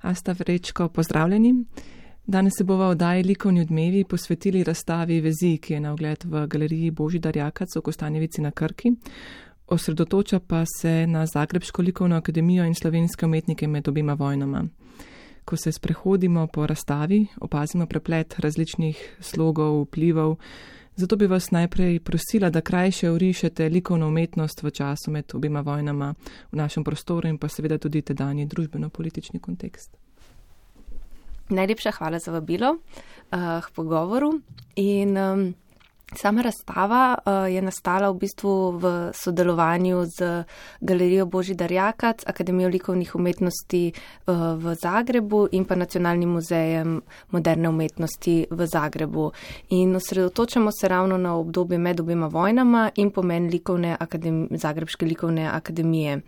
Asta Vrečko, pozdravljeni. Danes se bova oddaji Likovni odmevi posvetili razstavi Vezi, ki je na ogled v galeriji Božidar Jakac v Kostanjevici na Krki. Osredotoča pa se na Zagrebško likovno akademijo in slovenske umetnike med obima vojnama. Ko se sprehodimo po razstavi, opazimo preplet različnih slogov, vplivov, zato bi vas najprej prosila, da krajše urišete likovno umetnost v času med obima vojnama v našem prostoru in pa seveda tudi tedajni družbeno-politični kontekst. Najlepša hvala za vabilo uh, k pogovoru. In, um, Sama razstava uh, je nastala v bistvu v sodelovanju z Galerijo Božidar Jakac, Akademijo likovnih umetnosti uh, v Zagrebu in pa Nacionalnim muzejem moderne umetnosti v Zagrebu. In osredotočamo se ravno na obdobje med obima vojnama in pomen likovne Zagrebške likovne akademije.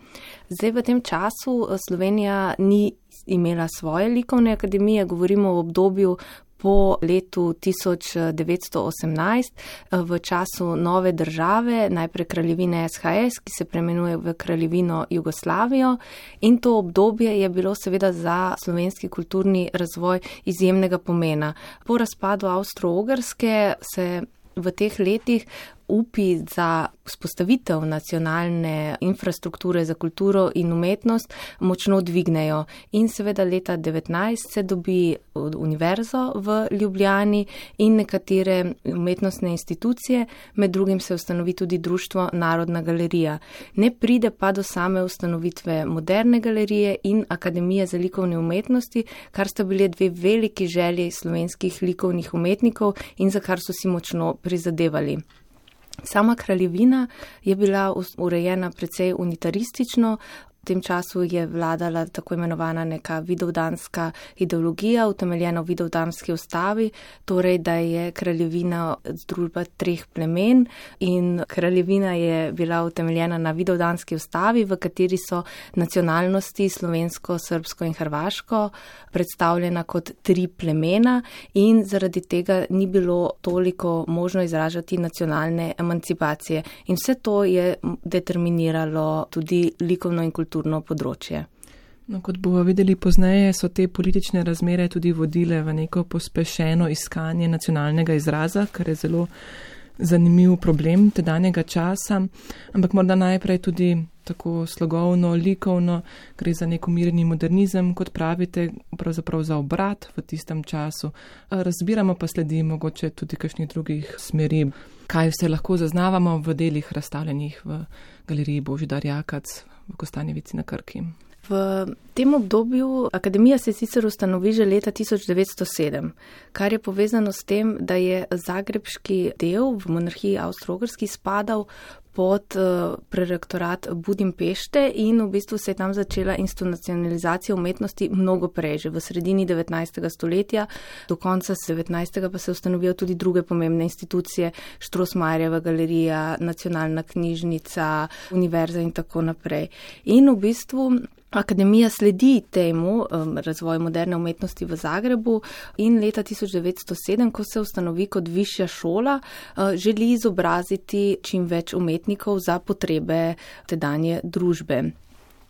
Zdaj v tem času uh, Slovenija ni imela svoje likovne akademije, govorimo o obdobju po letu 1918 eh, v času nove države, najprej kraljevine SHS, ki se premenuje v kraljevino Jugoslavijo. In to obdobje je bilo seveda za slovenski kulturni razvoj izjemnega pomena. Po razpadu Avstro-Ogrske se v teh letih upi za vzpostavitev nacionalne infrastrukture za kulturo in umetnost močno dvignejo. In seveda leta 19 se dobi univerzo v Ljubljani in nekatere umetnostne institucije, med drugim se ustanovi tudi Društvo Narodna galerija. Ne pride pa do same ustanovitve moderne galerije in Akademije za likovne umetnosti, kar sta bili dve veliki želji slovenskih likovnih umetnikov in za kar so si močno prizadevali. Sama kraljevina je bila urejena precej unitaristično, tem času je vladala tako imenovana neka vidovdanska ideologija, utemeljena v vidovdanski ustavi, torej da je kraljevina združba treh plemen in kraljevina je bila utemeljena na vidovdanski ustavi, v kateri so nacionalnosti slovensko, srbsko in hrvaško predstavljena kot tri plemena in zaradi tega ni bilo toliko možno izražati nacionalne emancipacije. In vse to je determiniralo tudi likovno in kulturno kulturno področje. No, kot bomo videli pozneje, so te politične razmere tudi vodile v neko pospešeno iskanje nacionalnega izraza, kar je zelo zanimiv problem tedanjega časa, ampak morda najprej tudi tako slogovno, likovno, gre za neko mirni modernizem, kot pravite, pravzaprav za obrat v tistem času. Razbiramo pa sledi mogoče tudi kakšnih drugih smeri, kaj vse lahko zaznavamo v delih razstavljenih v galeriji Božidar Jakac v Kostanjevici na Krki. V tem obdobju akademija se sicer ustanovi že leta 1907, kar je povezano s tem, da je zagrebški del v monarhiji Avstrogrski spadal pod uh, prerektorat Budimpešte in v bistvu se je tam začela institucionalizacija umetnosti mnogo prej, že v sredini 19. stoletja, do konca 19. pa se ustanovijo tudi druge pomembne institucije, Štrosmajerjeva galerija, nacionalna knjižnica, univerza in tako naprej. In v bistvu Akademija sledi temu um, razvoju moderne umetnosti v Zagrebu in leta 1907, ko se ustanovi kot višja šola, uh, želi izobraziti čim več umetnikov za potrebe tedanje družbe.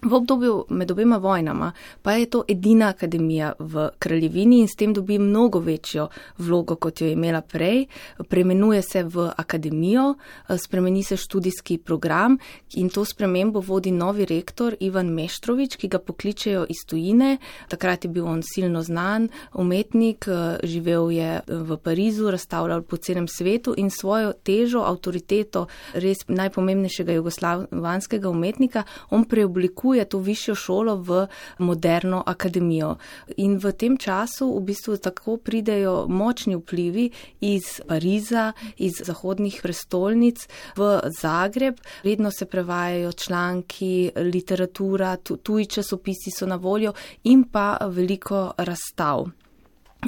V obdobju med obema vojnama pa je to edina akademija v kraljevini in s tem dobi mnogo večjo vlogo, kot jo je imela prej. Premenuje se v akademijo, spremeni se študijski program in to spremembo vodi novi rektor Ivan Meštrovič, ki ga pokličejo iz tujine. Takrat je bil on silno znan umetnik, živel je v Parizu, razstavljal po celem svetu in svojo težo, avtoriteto res najpomembnejšega jugoslovanskega umetnika on preoblikuje preoblikuje to višjo šolo v moderno akademijo. In v tem času v bistvu tako pridejo močni vplivi iz Pariza, iz zahodnih prestolnic v Zagreb. Vedno se prevajajo članki, literatura, tuji časopisi so na voljo in pa veliko razstav.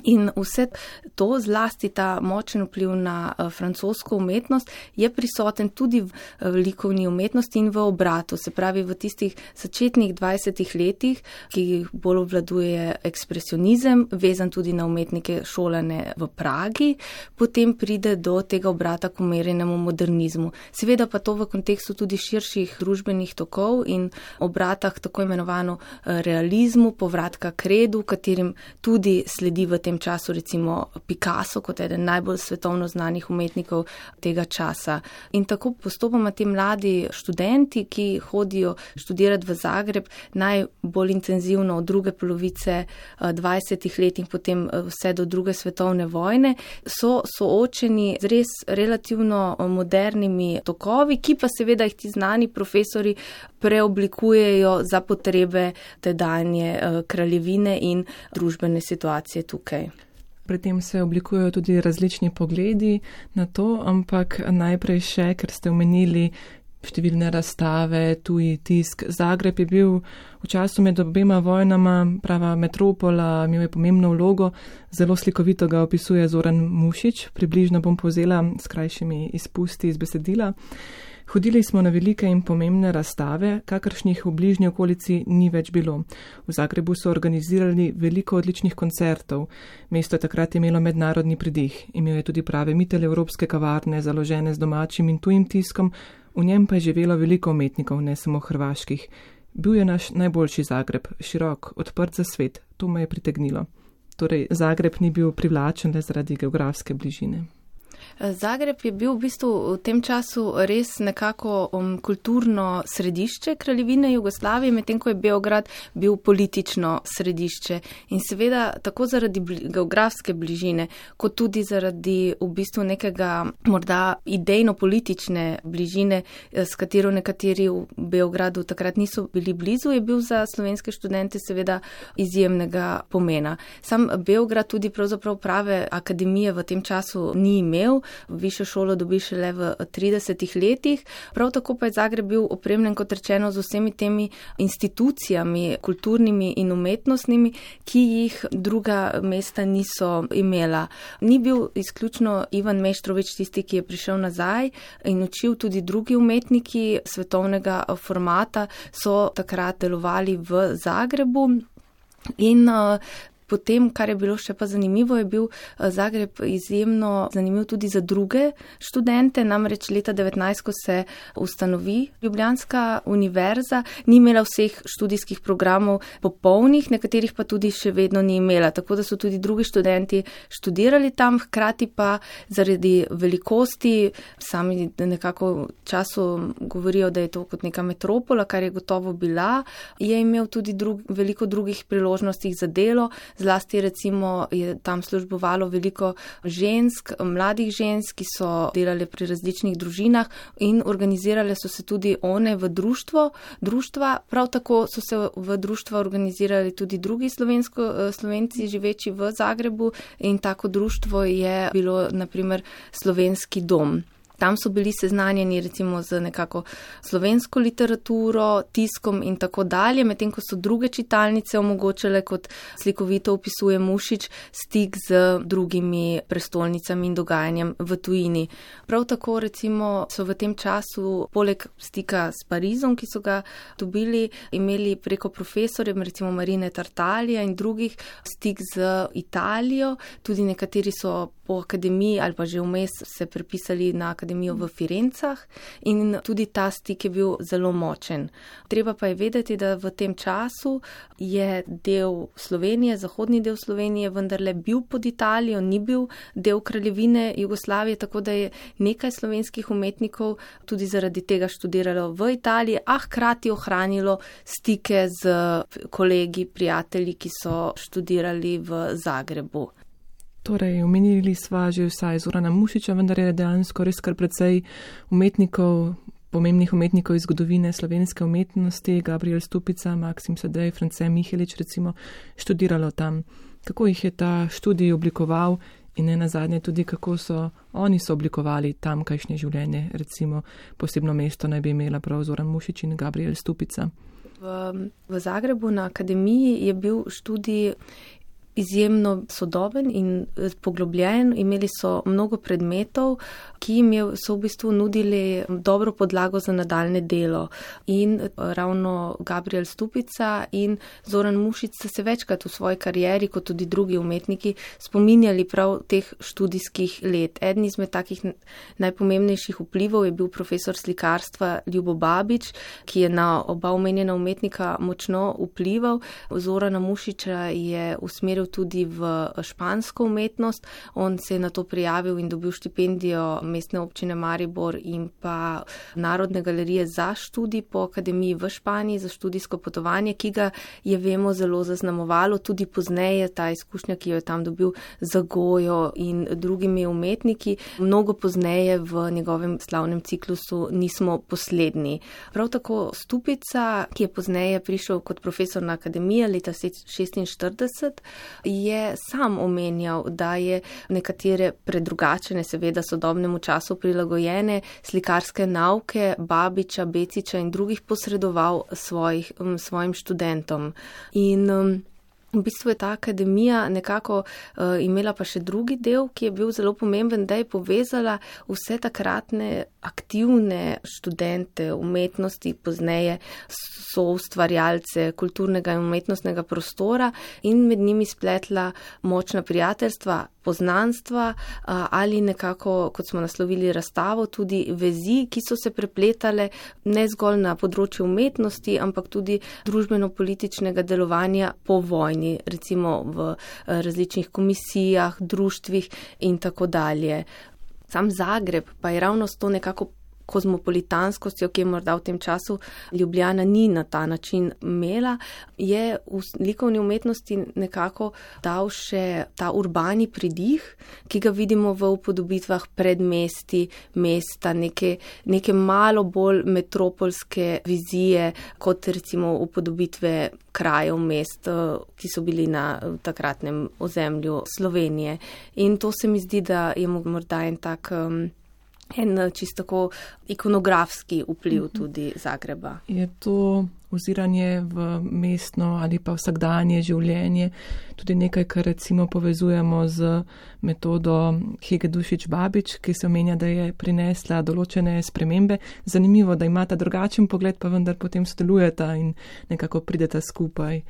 In vse to, zlasti ta močen vpliv na uh, francosko umetnost, je prisoten tudi v uh, likovni umetnosti in v obratu, se pravi v tistih začetnih 20 letih, ki jih bolj obvladuje ekspresionizem, vezan tudi na umetnike šolane v Pragi, potem pride do tega obrata k umerjenemu modernizmu. Seveda pa to v kontekstu tudi širših družbenih tokov in obratah tako imenovano uh, realizmu, povratka k redu, katerim tudi sledi v tem času recimo Picasso kot eden najbolj svetovno znanih umetnikov tega časa. In tako postopoma ti mladi študenti, ki hodijo študirati v Zagreb najbolj intenzivno od druge polovice 20. Eh, let in potem eh, vse do druge svetovne vojne, so soočeni z res relativno eh, modernimi tokovi, ki pa seveda jih ti znani profesori preoblikujejo za potrebe tedanje kraljevine in družbene situacije tukaj. Okay. Pri tem se oblikujejo tudi različni pogledi na to, ampak najprej še, ker ste omenili številne razstave, tuji tisk. Zagreb je bil v času med obema vojnama prava metropola, imel je pomembno vlogo, zelo slikovito ga opisuje Zoran Mušič, približno bom povzela s krajšimi izpusti iz besedila. Hodili smo na velike in pomembne razstave, kakršnih v bližnji okolici ni več bilo. V Zagrebu so organizirali veliko odličnih koncertov. Mesto je takrat imelo mednarodni pridih. Imel je tudi prave mitele evropske kavarne, založene z domačim in tujim tiskom, v njem pa je živelo veliko umetnikov, ne samo hrvaških. Bil je naš najboljši Zagreb, širok, odprt za svet, to me je pritegnilo. Torej, Zagreb ni bil privlačen le zaradi geografske bližine. Zagreb je bil v bistvu v tem času res nekako um, kulturno središče kraljevine Jugoslavije, medtem ko je Beograd bil politično središče. In seveda tako zaradi bli, geografske bližine, kot tudi zaradi v bistvu nekega morda idejno-politične bližine, eh, s katero nekateri v Beogradu takrat niso bili blizu, je bil za slovenske študente seveda izjemnega pomena. Sam Beograd tudi pravzaprav prave akademije v tem času ni imel višjo šolo dobi šele v 30 letih. Prav tako pa je Zagreb bil opremljen, kot rečeno, z vsemi temi institucijami, kulturnimi in umetnostnimi, ki jih druga mesta niso imela. Ni bil izključno Ivan Meštrovič tisti, ki je prišel nazaj in učil tudi drugi umetniki svetovnega formata, so takrat delovali v Zagrebu. In uh, Potem, kar je bilo še pa zanimivo, je bil eh, Zagreb izjemno zanimiv tudi za druge študente. Namreč leta 19, ko se ustanovi Ljubljanska univerza, ni imela vseh študijskih programov popolnih, nekaterih pa tudi še vedno ni imela. Tako da so tudi drugi študenti študirali tam, hkrati pa zaradi velikosti, sami nekako času govorijo, da je to kot neka metropola, kar je gotovo bila, je imel tudi drug, veliko drugih priložnosti za delo zlasti recimo je tam službovalo veliko žensk, mladih žensk, ki so delali pri različnih družinah in organizirale so se tudi one v društvo, društva. Prav tako so se v društva organizirali tudi drugi slovensko, eh, slovenci živeči v Zagrebu in tako društvo je bilo naprimer slovenski dom. Tam so bili seznanjeni recimo z nekako slovensko literaturo, tiskom in tako dalje, medtem ko so druge čitalnice omogočale, kot slikovito opisuje Mušič, stik z drugimi prestolnicami in dogajanjem v tujini. Prav tako recimo so v tem času poleg stika s Parizom, ki so ga dobili, imeli preko profesorjev, recimo Marine Tartalija in drugih, stik z Italijo, tudi nekateri so po akademiji ali pa že vmes se prepisali na akademijo v Firencah in tudi ta stik je bil zelo močen. Treba pa je vedeti, da v tem času je del Slovenije, zahodni del Slovenije, vendarle bil pod Italijo, ni bil del kraljevine Jugoslavije, tako da je nekaj slovenskih umetnikov tudi zaradi tega študiralo v Italiji, a hkrati ohranilo stike z kolegi, prijatelji, ki so študirali v Zagrebu. Torej, omenili sva že vsaj Zorana Mušiča, vendar je dejansko res kar precej umetnikov, pomembnih umetnikov iz zgodovine slovenske umetnosti, Gabriel Stupica, Maksim Sadej, France Mihelič recimo, študiralo tam. Kako jih je ta študij oblikoval in ne nazadnje tudi, kako so oni so oblikovali tamkajšnje življenje, recimo posebno mesto naj bi imela prav Zoran Mušič in Gabriel Stupica. V, v Zagrebu na akademiji je bil študij izjemno sodoben in eh, poglobljen. Imeli so mnogo predmetov, ki jim so v bistvu nudili dobro podlago za nadaljne delo. In eh, ravno Gabriel Stupica in Zoran Mušic so se večkrat v svoji karieri, kot tudi drugi umetniki, spominjali prav teh študijskih let. Eden izmed takih najpomembnejših vplivov je bil profesor slikarstva Ljubo Babič, ki je na oba omenjena umetnika močno vplival. Zorana Mušiča je usmeril tudi v špansko umetnost. On se je na to prijavil in dobil štipendijo mestne občine Maribor in pa Narodne galerije za študij po akademiji v Španiji za študijsko potovanje, ki ga je, vemo, zelo zaznamovalo. Tudi pozneje ta izkušnja, ki jo je tam dobil za gojo in drugimi umetniki. Mnogo pozneje v njegovem slavnem ciklusu nismo posledni. Prav tako Stupica, ki je pozneje prišel kot profesor na akademijo leta 1946, je sam omenjal, da je nekatere predrugačene, seveda sodobnemu času prilagojene slikarske nauke Babiča, Beciča in drugih posredoval svojih, svojim študentom. In, V bistvu je ta akademija nekako uh, imela pa še drugi del, ki je bil zelo pomemben, da je povezala vse takratne aktivne študente umetnosti, pozneje so ustvarjalce kulturnega in umetnostnega prostora in med njimi spletla močna prijateljstva, poznanstva ali nekako, kot smo naslovili razstavo, tudi vezi, ki so se prepletale ne zgolj na področju umetnosti, ampak tudi družbeno-političnega delovanja po vojni recimo v različnih komisijah, društvih in tako dalje. Sam Zagreb pa je ravno s to nekako kozmopolitanskostjo, ki je morda v tem času Ljubljana ni na ta način imela, je v likovni umetnosti nekako dal še ta urbani pridih, ki ga vidimo v upodobitvah predmesti, mesta, neke, neke malo bolj metropolske vizije, kot recimo upodobitve krajev mest, ki so bili na takratnem ozemlju Slovenije. In to se mi zdi, da je morda en tak. Um, en eh, čisto ikonografski vpliv mhm. tudi Zagreba. Je to oziranje v mestno ali pa vsakdanje življenje tudi nekaj, kar recimo povezujemo z metodo Hege Dušič Babič, ki se omenja, da je prinesla določene spremembe. Zanimivo, da imata drugačen pogled, pa vendar potem sodelujeta in nekako prideta skupaj.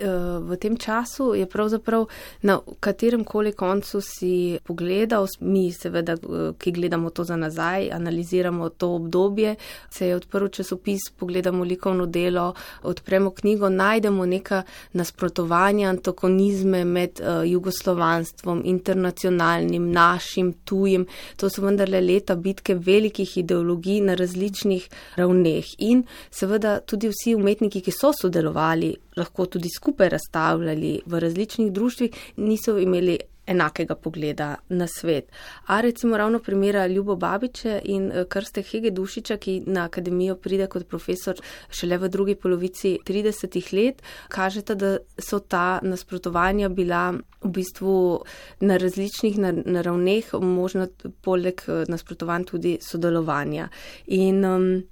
Eh, v tem času je pravzaprav na katerem koli koncu si pogledal, mi seveda, eh, ki gledamo to za nazaj, analiziramo to obdobje, se je odprl časopis, pogledamo likovno delo, odpremo knjigo, najdemo neka nasprotovanja, antagonizme med uh, jugoslovanstvom, internacionalnim, našim, tujim. To so vendarle leta bitke velikih ideologij na različnih ravneh. In seveda tudi vsi umetniki, ki so sodelovali, lahko tudi skupaj razstavljali v različnih društvih, niso imeli enakega pogleda na svet. A recimo ravno primera Ljubo Babiče in eh, Krste Hege Dušiča, ki na akademijo pride kot profesor šele v drugi polovici 30 let, kažeta, da so ta nasprotovanja bila v bistvu na različnih naravneh, možno poleg eh, nasprotovanj tudi sodelovanja. In, um,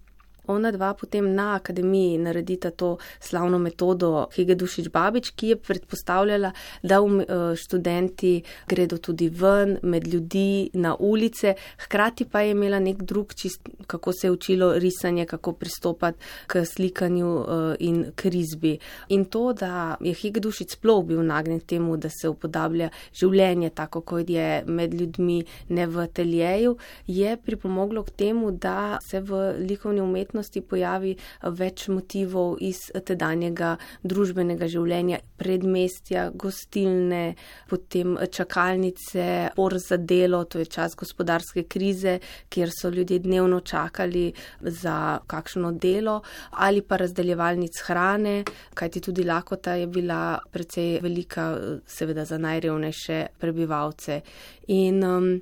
ona dva potem na akademiji naredita to slavno metodo Hige Dušič Babič, ki je predpostavljala, da um, študenti gredo tudi ven, med ljudi, na ulice, hkrati pa je imela nek drug čist, kako se je učilo risanje, kako pristopati k slikanju uh, in k risbi. In to, da je Hige Dušič sploh bil nagnjen temu, da se upodablja življenje tako, kot je med ljudmi, ne v ateljeju, je pripomoglo k temu, da se v likovni umetnosti umetnosti pojavi več motivov iz tedanjega družbenega življenja, predmestja, gostilne, potem čakalnice, por za delo, to je čas gospodarske krize, kjer so ljudje dnevno čakali za kakšno delo, ali pa razdeljevalnic hrane, kajti tudi lakota je bila precej velika, seveda za najrevnejše prebivalce. In, um,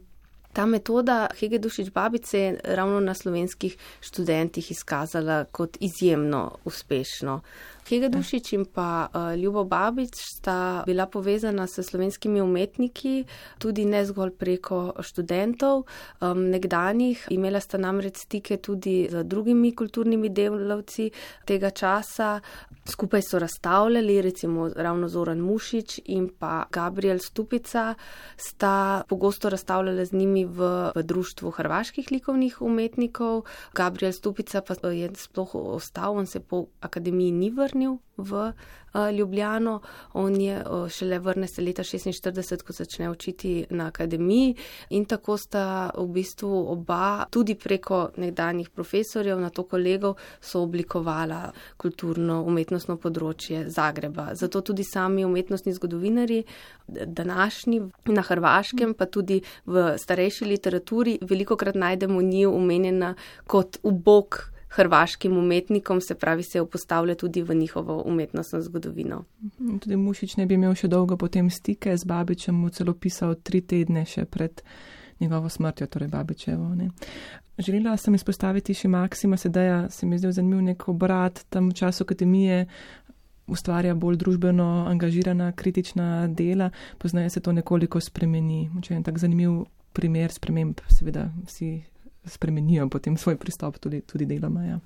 Ta metoda Hege Dušič Babice je ravno na slovenskih študentih izkazala kot izjemno uspešno. Kega Dušič in pa uh, Ljubo Babič sta bila povezana s slovenskimi umetniki, tudi ne zgolj preko študentov nekdanjih. Imela sta namreč stike tudi z drugimi kulturnimi delavci tega časa. Skupaj so razstavljali, recimo ravno Zoran Mušič in pa Gabriel Stupica sta pogosto razstavljali z njimi v, v društvu hrvaških likovnih umetnikov. Gabriel Stupica pa je sploh ostal, on se po akademiji ni vrnil v uh, Ljubljano. On je uh, šele vrne se leta 46, ko začne učiti na akademiji in tako sta v bistvu oba tudi preko nekdanjih profesorjev, na to kolegov, so oblikovala kulturno umetnostno področje Zagreba. Zato tudi sami umetnostni zgodovinari, današnji na Hrvaškem, pa tudi v starejši literaturi, veliko krat najdemo njiju omenjena kot ubok hrvaškim umetnikom, se pravi, se upostavlja tudi v njihovo umetnostno zgodovino. Tudi Mušič ne bi imel še dolgo potem stike z Babičem, mu celo pisal tri tedne še pred njegovo smrtjo, torej Babičevo. Ne. Želela sem izpostaviti še Maksima Sedeja, se mi je zdel zanimiv nek obrat tam v času akademije. Ustvarja bolj družbeno angažirana, kritična dela, poznaje se to nekoliko spremeni. Če je en tak zanimiv primer sprememb, seveda vsi spremenijo potem svoj pristop tudi, tudi deloma. Ja.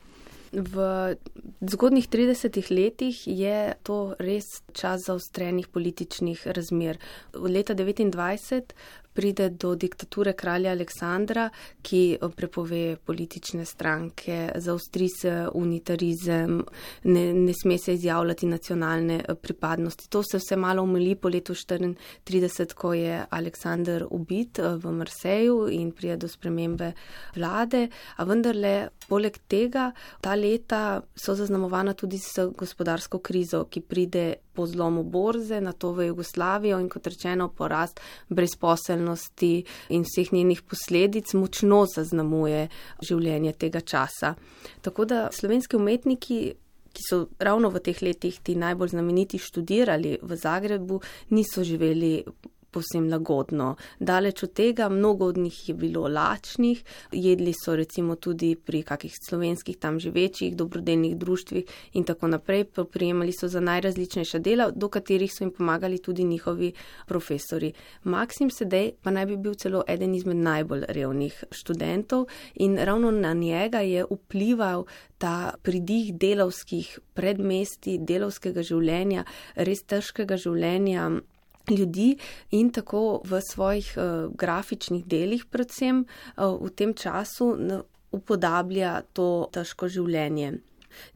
V zgodnih 30 letih je to res čas zaostrenih političnih razmer. V leta 29 pride do diktature kralja Aleksandra, ki prepove politične stranke, zaustri se unitarizem, ne, ne sme se izjavljati nacionalne eh, pripadnosti. To se vse malo umili po letu 34, ko je Aleksandr ubit eh, v Marseju in prije do spremembe vlade. A vendarle, poleg tega, ta leta so zaznamovana tudi s gospodarsko krizo, ki pride po zlomu borze, na to v Jugoslavijo in kot rečeno porast brezposelnosti in vseh njenih posledic močno zaznamuje življenje tega časa. Tako da slovenski umetniki. Ki so ravno v teh letih ti najbolj znameniti študirali v Zagrebu, niso živeli posem lagodno. Daleč od tega, mnogo od njih je bilo lačnih, jedli so recimo tudi pri kakih slovenskih tam živečih dobrodelnih društvih in tako naprej, prijemali so za najrazličnejša dela, do katerih so jim pomagali tudi njihovi profesori. Maksim Sedej pa naj bi bil celo eden izmed najbolj revnih študentov in ravno na njega je vplival ta pridih delovskih predmesti, delovskega življenja, res težkega življenja ljudi in tako v svojih uh, grafičnih delih, predvsem uh, v tem času, upodablja to težko življenje.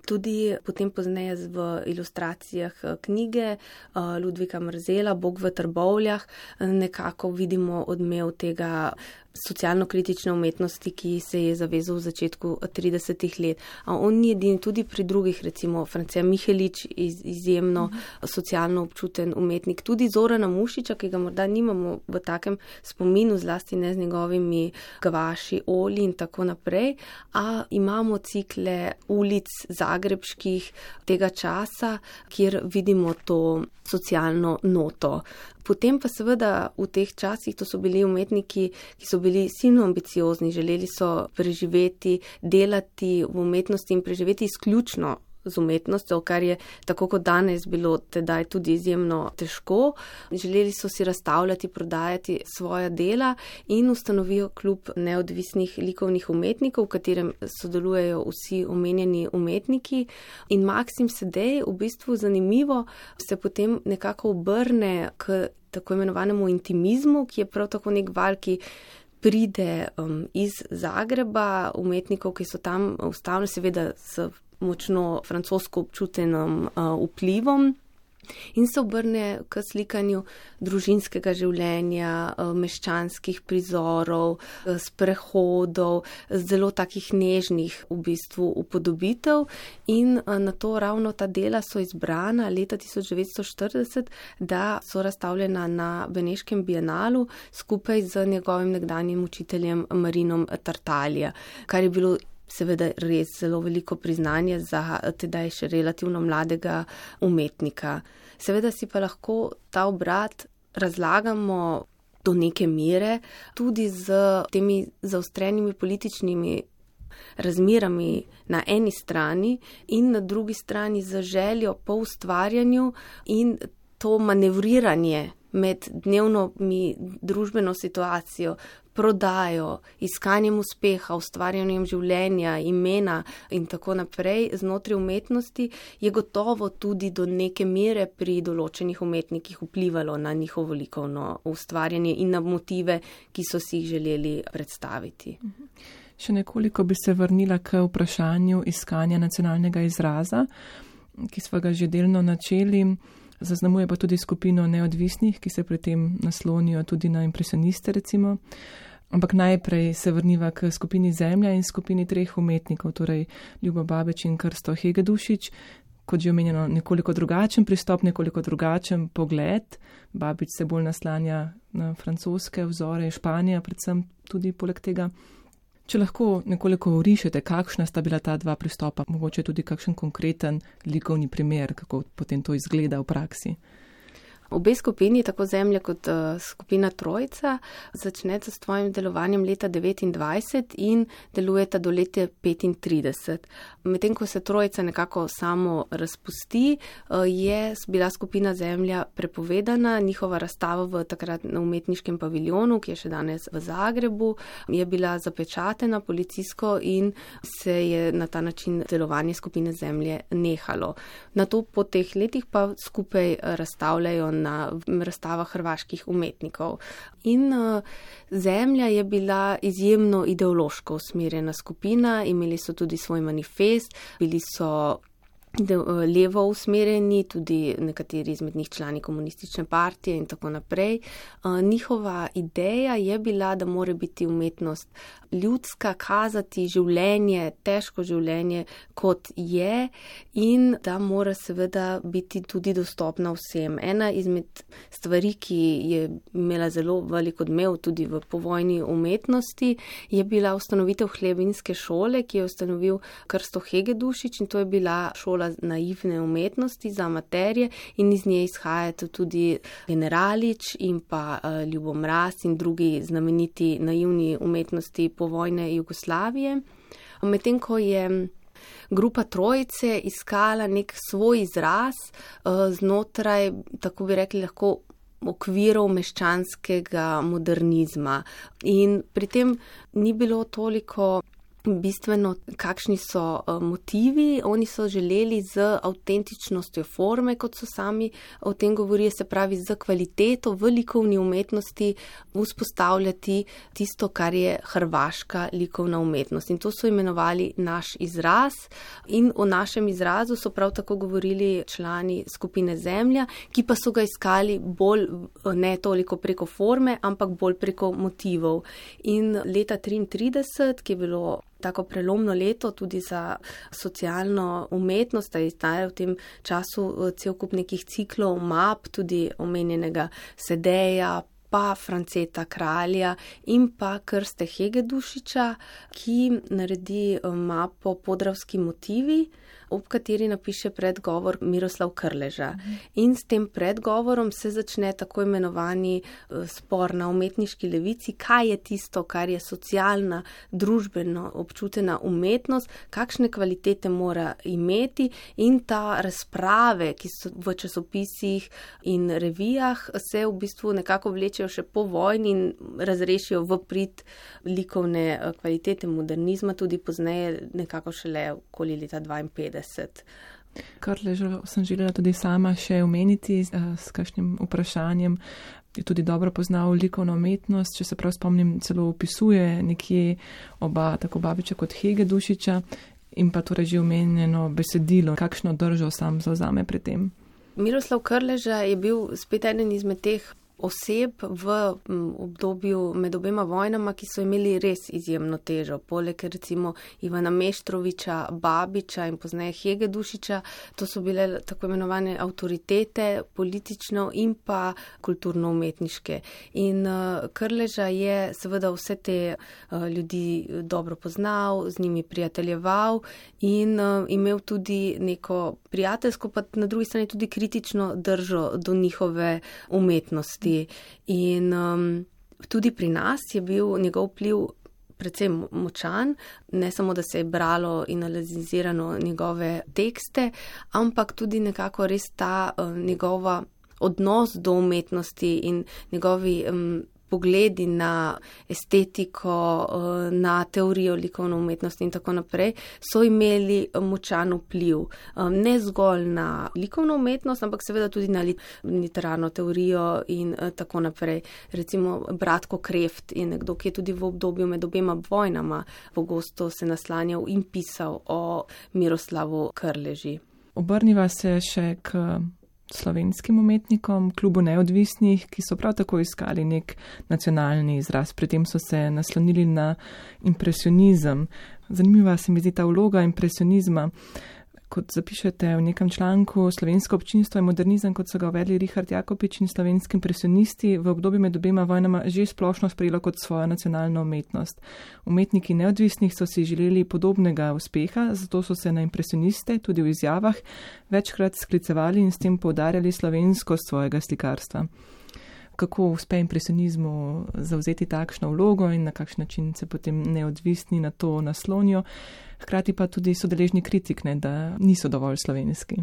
Tudi potem pozneje v ilustracijah eh, knjige Ludvika Mrzela, Bog v trbovljah, nekako vidimo odmev tega socialno-kritične umetnosti, ki se je zavezal v začetku 30-ih let. A on ni edini, tudi pri drugih, recimo Francija Mihelič, iz, izjemno uh mhm. -huh. socialno občuten umetnik, tudi Zorana Mušiča, ki ga morda nimamo v takem spominu, zlasti ne z njegovimi gvaši, oli in tako naprej, a imamo cikle ulic zagrebških tega časa, kjer vidimo to socialno noto. Potem pa seveda v teh časih, to so bili umetniki, ki so bili silno ambiciozni, želeli so preživeti, delati v umetnosti in preživeti izključno z umetnostjo, kar je tako kot danes bilo tedaj tudi izjemno težko. Želeli so si razstavljati, prodajati svoja dela in ustanovijo klub neodvisnih likovnih umetnikov, v katerem sodelujejo vsi omenjeni umetniki. In Maksim Sedej, v bistvu zanimivo, se potem nekako obrne k tako imenovanemu intimizmu, ki je prav tako nek val, ki pride um, iz Zagreba, umetnikov, ki so tam ustavljeni, seveda s močno francosko občutenim uh, vplivom. In se obrne k slikanju družinskega življenja, meščanskih prizorov, sprehodov, zelo takih nežnih v bistvu upodobitev. In na to ravno ta dela so izbrana leta 1940, da so razstavljena na Beneškem bienalu skupaj z njegovim nekdanjim učiteljem Marinom Tartalija, kar je bilo seveda res zelo veliko priznanje za tedaj še relativno mladega umetnika. Seveda si pa lahko ta obrat razlagamo do neke mere tudi z temi zaostrenimi političnimi razmerami na eni strani in na drugi strani za željo po ustvarjanju in to manevriranje med dnevno družbeno situacijo, prodajo, iskanjem uspeha, ustvarjanjem življenja, imena in tako naprej znotraj umetnosti, je gotovo tudi do neke mere pri določenih umetnikih vplivalo na njihovo likovno ustvarjanje in na motive, ki so si jih želeli predstaviti. Še nekoliko bi se vrnila k vprašanju iskanja nacionalnega izraza, ki smo ga že delno načeli. Zaznamuje pa tudi skupino neodvisnih, ki se pri tem naslonijo tudi na impresioniste, recimo. Ampak najprej se vrniva k skupini Zemlja in skupini treh umetnikov, torej Ljubo Babeč in Krsto Hegedušič, kot že omenjeno, nekoliko drugačen pristop, nekoliko drugačen pogled. Babič se bolj naslanja na francoske vzore, Španija predvsem tudi poleg tega. Če lahko nekoliko urišete, kakšna sta bila ta dva pristopa, mogoče tudi kakšen konkreten likovni primer, kako potem to izgleda v praksi. Obe skupini, tako Zemlja kot uh, skupina Trojica, začneta s svojim delovanjem leta 29 in delujeta do leta 35. Medtem ko se Trojica nekako samo razpusti, uh, je bila skupina Zemlja prepovedana. Njihova razstava v takrat na umetniškem paviljonu, ki je še danes v Zagrebu, je bila zapečatena policijsko in se je na ta način delovanje skupine Zemlje nehalo. Na to po teh letih pa skupaj razstavljajo na razstavah hrvaških umetnikov. In uh, Zemlja je bila izjemno ideološko usmerjena skupina, imeli so tudi svoj manifest, bili so Eh, levo usmerjeni, tudi nekateri izmed njih člani komunistične partije in tako naprej. Eh, njihova ideja je bila, da mora biti umetnost ljudska, kazati življenje, težko življenje, kot je in da mora seveda biti tudi dostopna vsem. Ena izmed stvari, ki je imela zelo veliko odmev tudi v povojni umetnosti, je bila ustanovitev hlebinske šole, ki je ustanovil Krsto Hegedušič in to je bila šola naivne umetnosti za amaterje in iz nje izhajate tudi generalič in pa uh, Ljubom Raz in drugi znameniti naivni umetnosti povojne Jugoslavije. Medtem ko je grupa trojice iskala nek svoj izraz uh, znotraj, tako bi rekli, lahko okvirov meščanskega modernizma. In pri tem ni bilo toliko bistveno, kakšni so uh, motivi. Oni so želeli z avtentičnostjo forme, kot so sami o tem govorili, se pravi z kvaliteto v likovni umetnosti vzpostavljati tisto, kar je hrvaška likovna umetnost. In to so imenovali naš izraz. In o našem izrazu so prav tako govorili člani skupine Zemlja, ki pa so ga iskali bolj ne toliko preko forme, ampak bolj preko motivov. In leta 1933, ki je bilo tako prelomno leto tudi za socialno umetnost, da izdaja v tem času eh, cel kup nekih ciklov, map, tudi omenjenega sedeja. Pa Franceta Kralja in pa Krste Hegedušiča, ki naredi eh, mapo podravski motivi ob kateri napiše predgovor Miroslav Krleža. In s tem predgovorom se začne tako imenovani eh, spor na umetniški levici, kaj je tisto, kar je socialna, družbeno občutena umetnost, kakšne kvalitete mora imeti in ta razprave, ki so v časopisih in revijah, se v bistvu nekako vlečejo še po vojni in razrešijo v prid likovne eh, kvalitete modernizma, tudi pozneje nekako šele okoli leta 52. 50. Kar ležo, sem želela tudi sama še omeniti uh, s kakšnim vprašanjem. Je tudi dobro poznal likovno umetnost, če se prav spomnim, celo opisuje nekje oba, tako Babiča kot Hege Dušiča in pa torej že omenjeno besedilo, kakšno držo sam zauzame pri tem. Miroslav Krleža je bil spet eden izmed teh oseb v obdobju med obema vojnama, ki so imeli res izjemno težo. Poleg recimo Ivana Meštroviča, Babiča in pozneje Hege Dušiča, to so bile tako imenovane avtoritete, politično in pa kulturno-umetniške. In uh, Krleža je seveda vse te uh, ljudi dobro poznal, z njimi prijateljeval in imel tudi neko prijateljsko, pa na drugi strani tudi kritično držo do njihove umetnosti. In um, tudi pri nas je bil njegov vpliv precej močan, ne samo, da se je bralo in analizirano njegove tekste, ampak tudi nekako res ta uh, njegova odnos do umetnosti in njegovi um, pogledi na estetiko, eh, na teorijo likovne umetnosti in tako naprej, so imeli močan vpliv ne zgolj na likovno umetnost, ampak seveda tudi na literarno teorijo in eh, tako naprej. Recimo Bratko Kreft je nekdo, ki je tudi v obdobju med obema vojnama pogosto se naslanjal in pisal o Miroslavu Krleži. Obrniva se še k slovenskim umetnikom, klubu neodvisnih, ki so prav tako iskali nek nacionalni izraz. Pri tem so se naslonili na impresionizem. Zanimiva se mi zdi ta vloga impresionizma kot zapišete v nekem članku, slovensko občinstvo je modernizem, kot so ga uvedli Richard Jakopič in slovenski impresionisti, v obdobju med obema vojnama že splošno sprejelo kot svojo nacionalno umetnost. Umetniki neodvisnih so si želeli podobnega uspeha, zato so se na impresioniste tudi v izjavah večkrat sklicevali in s tem poudarjali slovenskost svojega slikarstva kako uspe impresionizmu zauzeti takšno vlogo in na kakšen način se potem neodvisni na to naslonijo, hkrati pa tudi so deležni kritik, ne, da niso dovolj slovenski.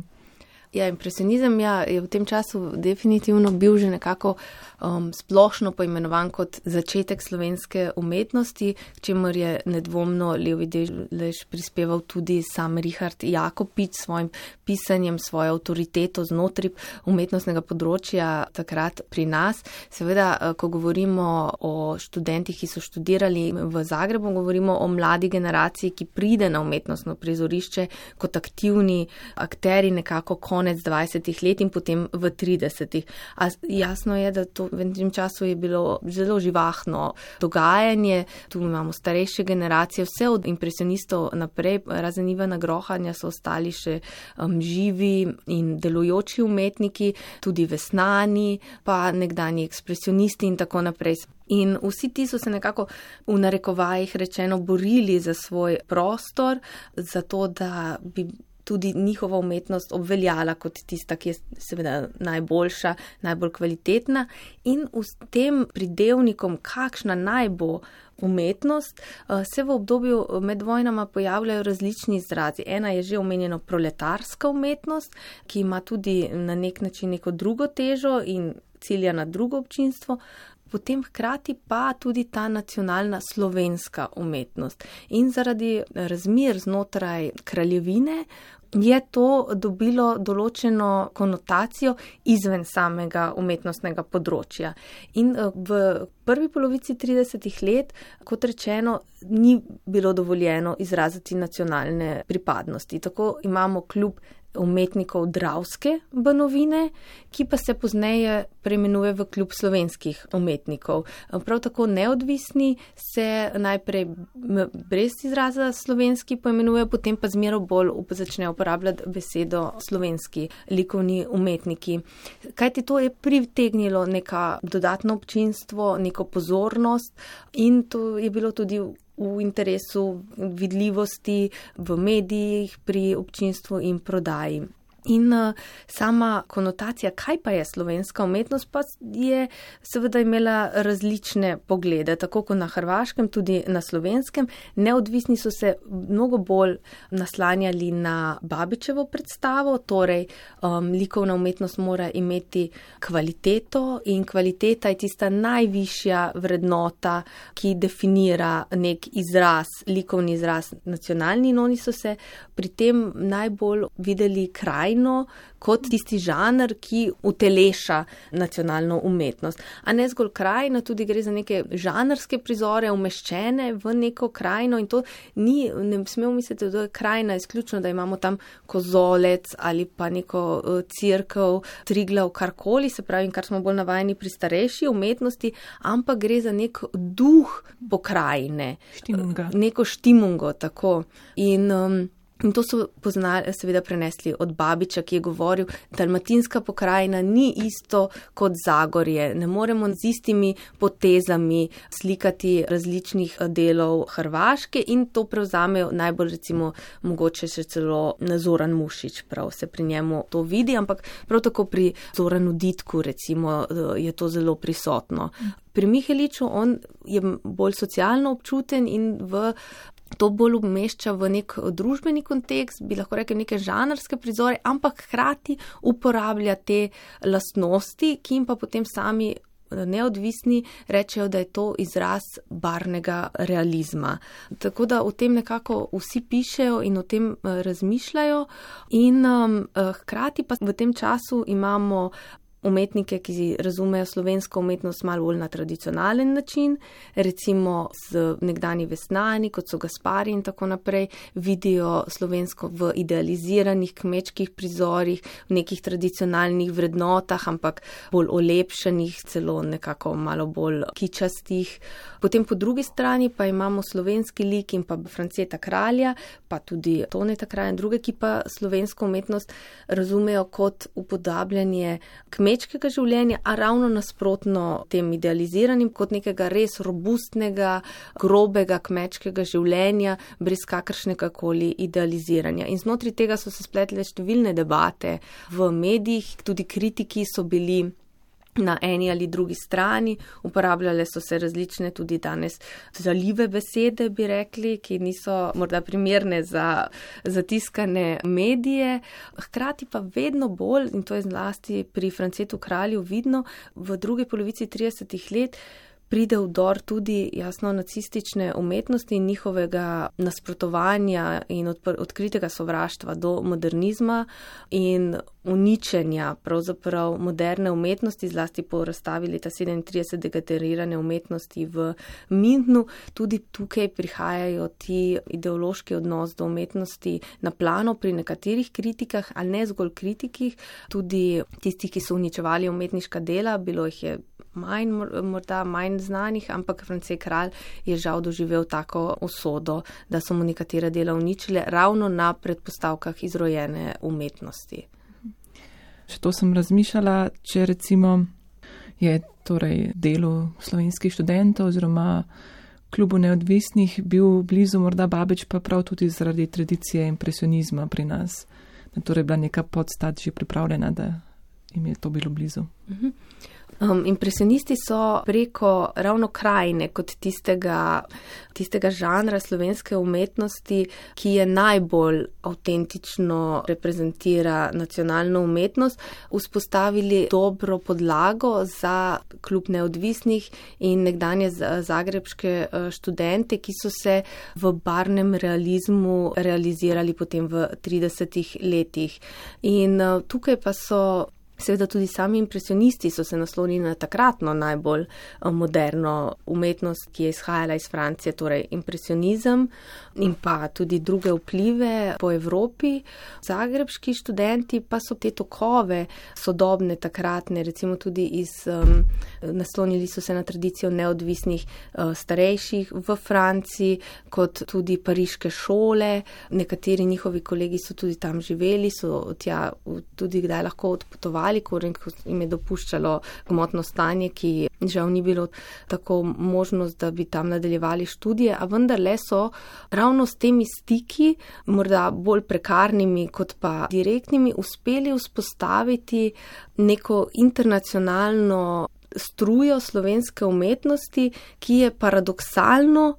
Ja, impresionizem ja, je v tem času definitivno bil že nekako um, splošno poimenovan kot začetek slovenske umetnosti, k čemur je nedvomno Levi Delež prispeval tudi sam Richard Jakopič s svojim pisanjem, svojo avtoriteto znotraj umetnostnega področja takrat pri nas. Seveda, uh, ko govorimo o študentih, ki so študirali v Zagrebu, govorimo o mladi generaciji, ki pride na umetnostno prizorišče kot aktivni akteri nekako konec konec 20 let in potem v 30. A jasno je, da to v tem času je bilo zelo živahno dogajanje, tu imamo starejše generacije, vse od impresionistov naprej, razen Ivana Grohanja so ostali še um, živi in delujoči umetniki, tudi vesnani, pa nekdani ekspresionisti in tako naprej. In vsi ti so se nekako v narekovajih rečeno borili za svoj prostor, za to, da bi tudi njihova umetnost obveljala kot tista, ki je seveda najboljša, najbolj kvalitetna in v tem pridevnikom, kakšna naj bo umetnost, eh, se v obdobju med vojnama pojavljajo različni izrazi. Ena je že omenjeno proletarska umetnost, ki ima tudi na nek način neko drugo težo in cilja na drugo občinstvo potem hkrati pa tudi ta nacionalna slovenska umetnost. In zaradi razmer znotraj kraljevine je to dobilo določeno konotacijo izven samega umetnostnega področja. In eh, v prvi polovici 30 let, kot rečeno, ni bilo dovoljeno izraziti nacionalne pripadnosti. Tako imamo kljub umetnikov Dravske banovine, ki pa se pozneje preimenuje v klub slovenskih umetnikov. Prav tako neodvisni se najprej brez izraza slovenski poimenuje, potem pa zmero bolj začne uporabljati besedo slovenski likovni umetniki. Kaj ti to je pritegnilo neka dodatno občinstvo, neko pozornost in to je bilo tudi v interesu vidljivosti v medijih, pri občinstvu in prodaji. In uh, sama konotacija, kaj pa je slovenska umetnost, pa je seveda imela različne poglede, tako kot na hrvaškem, tudi na slovenskem. Neodvisni so se mnogo bolj naslanjali na babičevo predstavo, torej um, likovna umetnost mora imeti kvaliteto in kvaliteta je tista najvišja vrednota, ki definira nek izraz, likovni izraz nacionalni. In oni so se pri tem najbolj videli kraj krajino kot tisti žanr, ki uteleša nacionalno umetnost. A ne zgolj krajina, tudi gre za neke žanrske prizore, umeščene v neko krajino in to ni, ne smemo misliti, da je krajina izključno, da imamo tam kozolec ali pa neko uh, crkv, triglav, karkoli, se pravi, kar smo bolj navajeni pri starejši umetnosti, ampak gre za nek duh pokrajine. Štimunga. Neko štimungo, tako. In, um, In to so poznali, seveda, prenesli od Babiča, ki je govoril, da dalmatinska pokrajina ni isto kot Zagorje. Ne moremo z istimi potezami slikati različnih eh, delov Hrvaške in to prevzamejo najbolj, recimo, mogoče še celo Zoran Mušič, prav se pri njemu to vidi, ampak prav tako pri Zoranu Ditku, recimo, eh, je to zelo prisotno. Pri Miheliču on je bolj socialno občuten in v to bolj umešča v nek družbeni kontekst, bi lahko rekel neke žanrske prizore, ampak hkrati uporablja te lastnosti, ki jim pa potem sami neodvisni rečejo, da je to izraz barnega realizma. Tako da o tem nekako vsi pišejo in o tem razmišljajo in um, hkrati pa v tem času imamo umetnike, ki razumejo slovensko umetnost malo bolj na tradicionalen način, recimo z nekdani vesnani, kot so Gaspari in tako naprej, vidijo slovensko v idealiziranih kmečkih prizorih, v nekih tradicionalnih vrednotah, ampak bolj olepšenih, celo nekako malo bolj kičastih. Potem po drugi strani pa imamo slovenski lik in pa Franceta kralja, pa tudi Toneta kralja in druge, ki pa slovensko umetnost razumejo kot upodabljanje kmečkih kmečkega življenja, a ravno nasprotno tem idealiziranim, kot nekega res robustnega, grobega kmečkega življenja, brez kakršnega koli idealiziranja. In znotraj tega so se spletle številne debate v medijih, tudi kritiki so bili na eni ali drugi strani, uporabljale so se različne tudi danes zalive besede, bi rekli, ki niso morda primerne za zatiskane medije, hkrati pa vedno bolj, in to je zlasti pri Francetu kralju vidno, v drugi polovici 30 let, pride vdor tudi jasno nacistične umetnosti in njihovega nasprotovanja in odkritega sovraštva do modernizma in uničenja pravzaprav moderne umetnosti, zlasti po razstavi leta 37 degenerirane umetnosti v Mindnu. Tudi tukaj prihajajo ti ideološki odnos do umetnosti na plano pri nekaterih kritikah, ali ne zgolj kritikih, tudi tistih, ki so uničevali umetniška dela, bilo jih je manj, morda manj znanih, ampak Francej kralj je žal doživel tako usodo, da so mu nekatere dela uničile ravno na predpostavkah izrojene umetnosti. Še to sem razmišljala, če recimo je torej delo slovenskih študentov oziroma klubu neodvisnih bil blizu morda Babič, pa prav tudi zaradi tradicije impresionizma pri nas. Da torej bila neka podstat že pripravljena, da jim je to bilo blizu. Uh mhm. -huh. Um, impresionisti so preko ravno krajine kot tistega, tistega žanra slovenske umetnosti, ki je najbolj avtentično reprezentira nacionalno umetnost, vzpostavili dobro podlago za klub neodvisnih in nekdanje zagrebške uh, študente, ki so se v barnem realizmu realizirali potem v 30 letih. In uh, tukaj pa so Seveda tudi sami impresionisti so se naslonili na takratno najbolj eh, moderno umetnost, ki je izhajala iz Francije, torej impresionizem in pa tudi druge vplive po Evropi. Zagrebški študenti pa so te tokove sodobne takratne, recimo tudi iz, um, naslonili so se na tradicijo neodvisnih uh, starejših v Franciji, kot tudi pariške šole. Nekateri njihovi kolegi so tudi tam živeli, so tja tudi kdaj lahko odpotovali ko jim je dopuščalo gmotno stanje, ki žal ni bilo tako možnost, da bi tam nadaljevali študije, a vendarle so ravno s temi stiki, morda bolj prekarnimi kot pa direktnimi, uspeli vzpostaviti neko internacionalno strujo slovenske umetnosti, ki je paradoksalno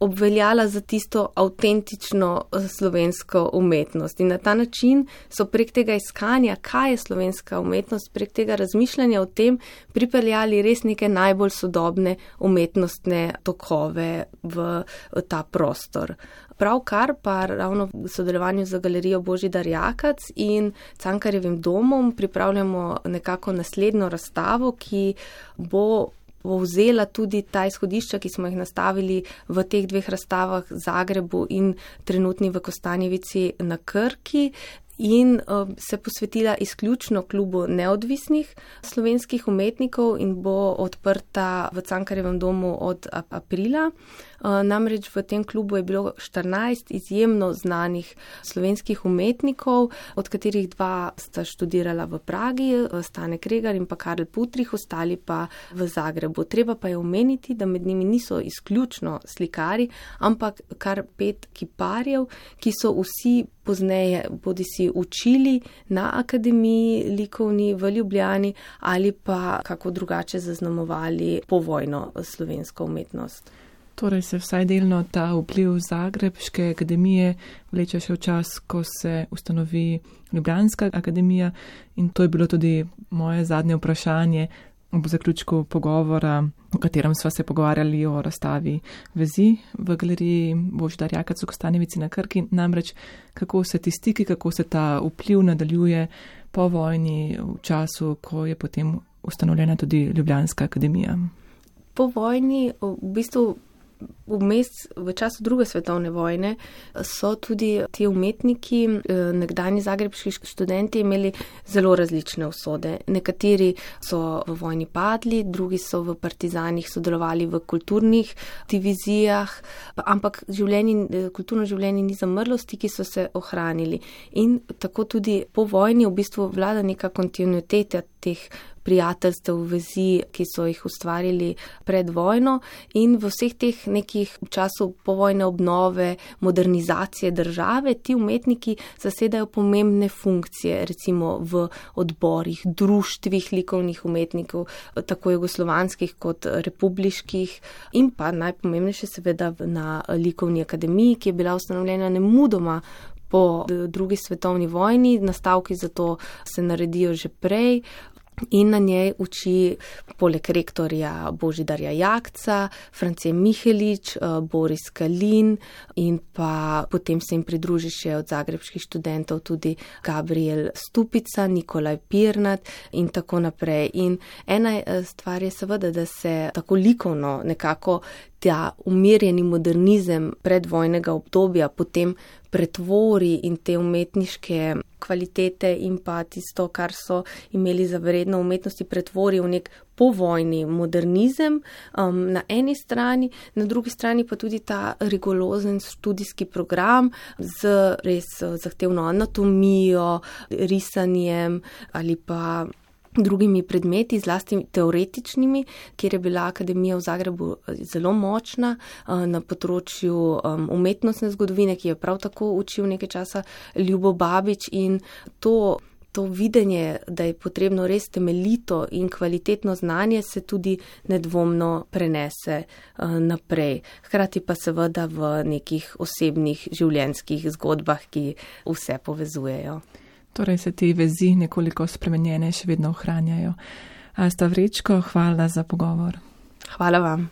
obveljala za tisto avtentično eh, slovensko umetnost. In na ta način so prek tega iskanja, kaj je slovenska umetnost, prek tega razmišljanja o tem, pripeljali res neke najbolj sodobne umetnostne tokove v ta prostor. Pravkar pa ravno v sodelovanju z galerijo Božidar Jakac in Cankarjevim domom pripravljamo nekako naslednjo razstavo, ki bo povzela tudi ta izhodišča, ki smo jih nastavili v teh dveh razstavah Zagrebu in trenutni v Kostanjevici na Krki in uh, se posvetila izključno klubu neodvisnih slovenskih umetnikov in bo odprta v Cankarjevem domu od aprila. Uh, namreč v tem klubu je bilo 14 izjemno znanih slovenskih umetnikov, od katerih dva sta študirala v Pragi, uh, Stane Kregar in pa Karl Putrih, ostali pa v Zagrebu. Treba pa je omeniti, da med njimi niso izključno slikari, ampak kar pet kiparjev, ki so vsi pozneje bodi si učili na akademiji likovni v Ljubljani ali pa kako drugače zaznamovali povojno slovensko umetnost. Torej se vsaj delno ta vpliv Zagrebške akademije vleče še v čas, ko se ustanovi Ljubljanska akademija in to je bilo tudi moje zadnje vprašanje ob zaključku pogovora, v katerem sva se pogovarjali o razstavi vezi v galeriji Boždar Jakac v Kostanjevici na Krki, namreč kako se ti stiki, kako se ta vpliv nadaljuje po vojni v času, ko je potem ustanovljena tudi Ljubljanska akademija. Po vojni v bistvu Vmes v času druge svetovne vojne so tudi ti umetniki, eh, nekdani zagrebski študenti, imeli zelo različne usode. Nekateri so v vojni padli, drugi so v partizanih sodelovali v kulturnih divizijah, ampak življenje, eh, kulturno življenje ni zamrlo, stiki so se ohranili. In tako tudi po vojni v bistvu vlada neka kontinuiteta teh prijateljstev, vezi, ki so jih ustvarili pred vojno in v vseh teh nekih času povojne obnove, modernizacije države, ti umetniki zasedajo pomembne funkcije, recimo v odborih, društvih likovnih umetnikov, tako jugoslovanskih kot republiških in pa najpomembnejše seveda na likovni akademiji, ki je bila ustanovljena nemudoma po drugi svetovni vojni, nastavki za to se naredijo že prej, In na njej uči poleg rektorja Božidarja Jakca, France Mihelič, eh, Boris Kalin in pa potem se jim pridruži še od zagrebskih študentov tudi Gabriel Stupica, Nikolaj Pirnat in tako naprej. In ena eh, stvar je seveda, da se tako likovno nekako ta umirjeni modernizem predvojnega obdobja potem pretvori in te umetniške kvalitete in pa tisto, kar so imeli za vredno umetnosti, pretvori v nek povojni modernizem um, na eni strani, na drugi strani pa tudi ta rigorozen študijski program z res uh, zahtevno anatomijo, risanjem ali pa drugimi predmeti, zlasti teoretičnimi, kjer je bila akademija v Zagrebu eh, zelo močna eh, na področju um, umetnostne zgodovine, ki je prav tako učil nekaj časa Ljubo Babič in to. To videnje, da je potrebno res temeljito in kvalitetno znanje, se tudi nedvomno prenese naprej. Hkrati pa seveda v nekih osebnih življenjskih zgodbah, ki vse povezujejo. Torej se te vezi nekoliko spremenjene še vedno ohranjajo. Asta Vrečko, hvala za pogovor. Hvala vam.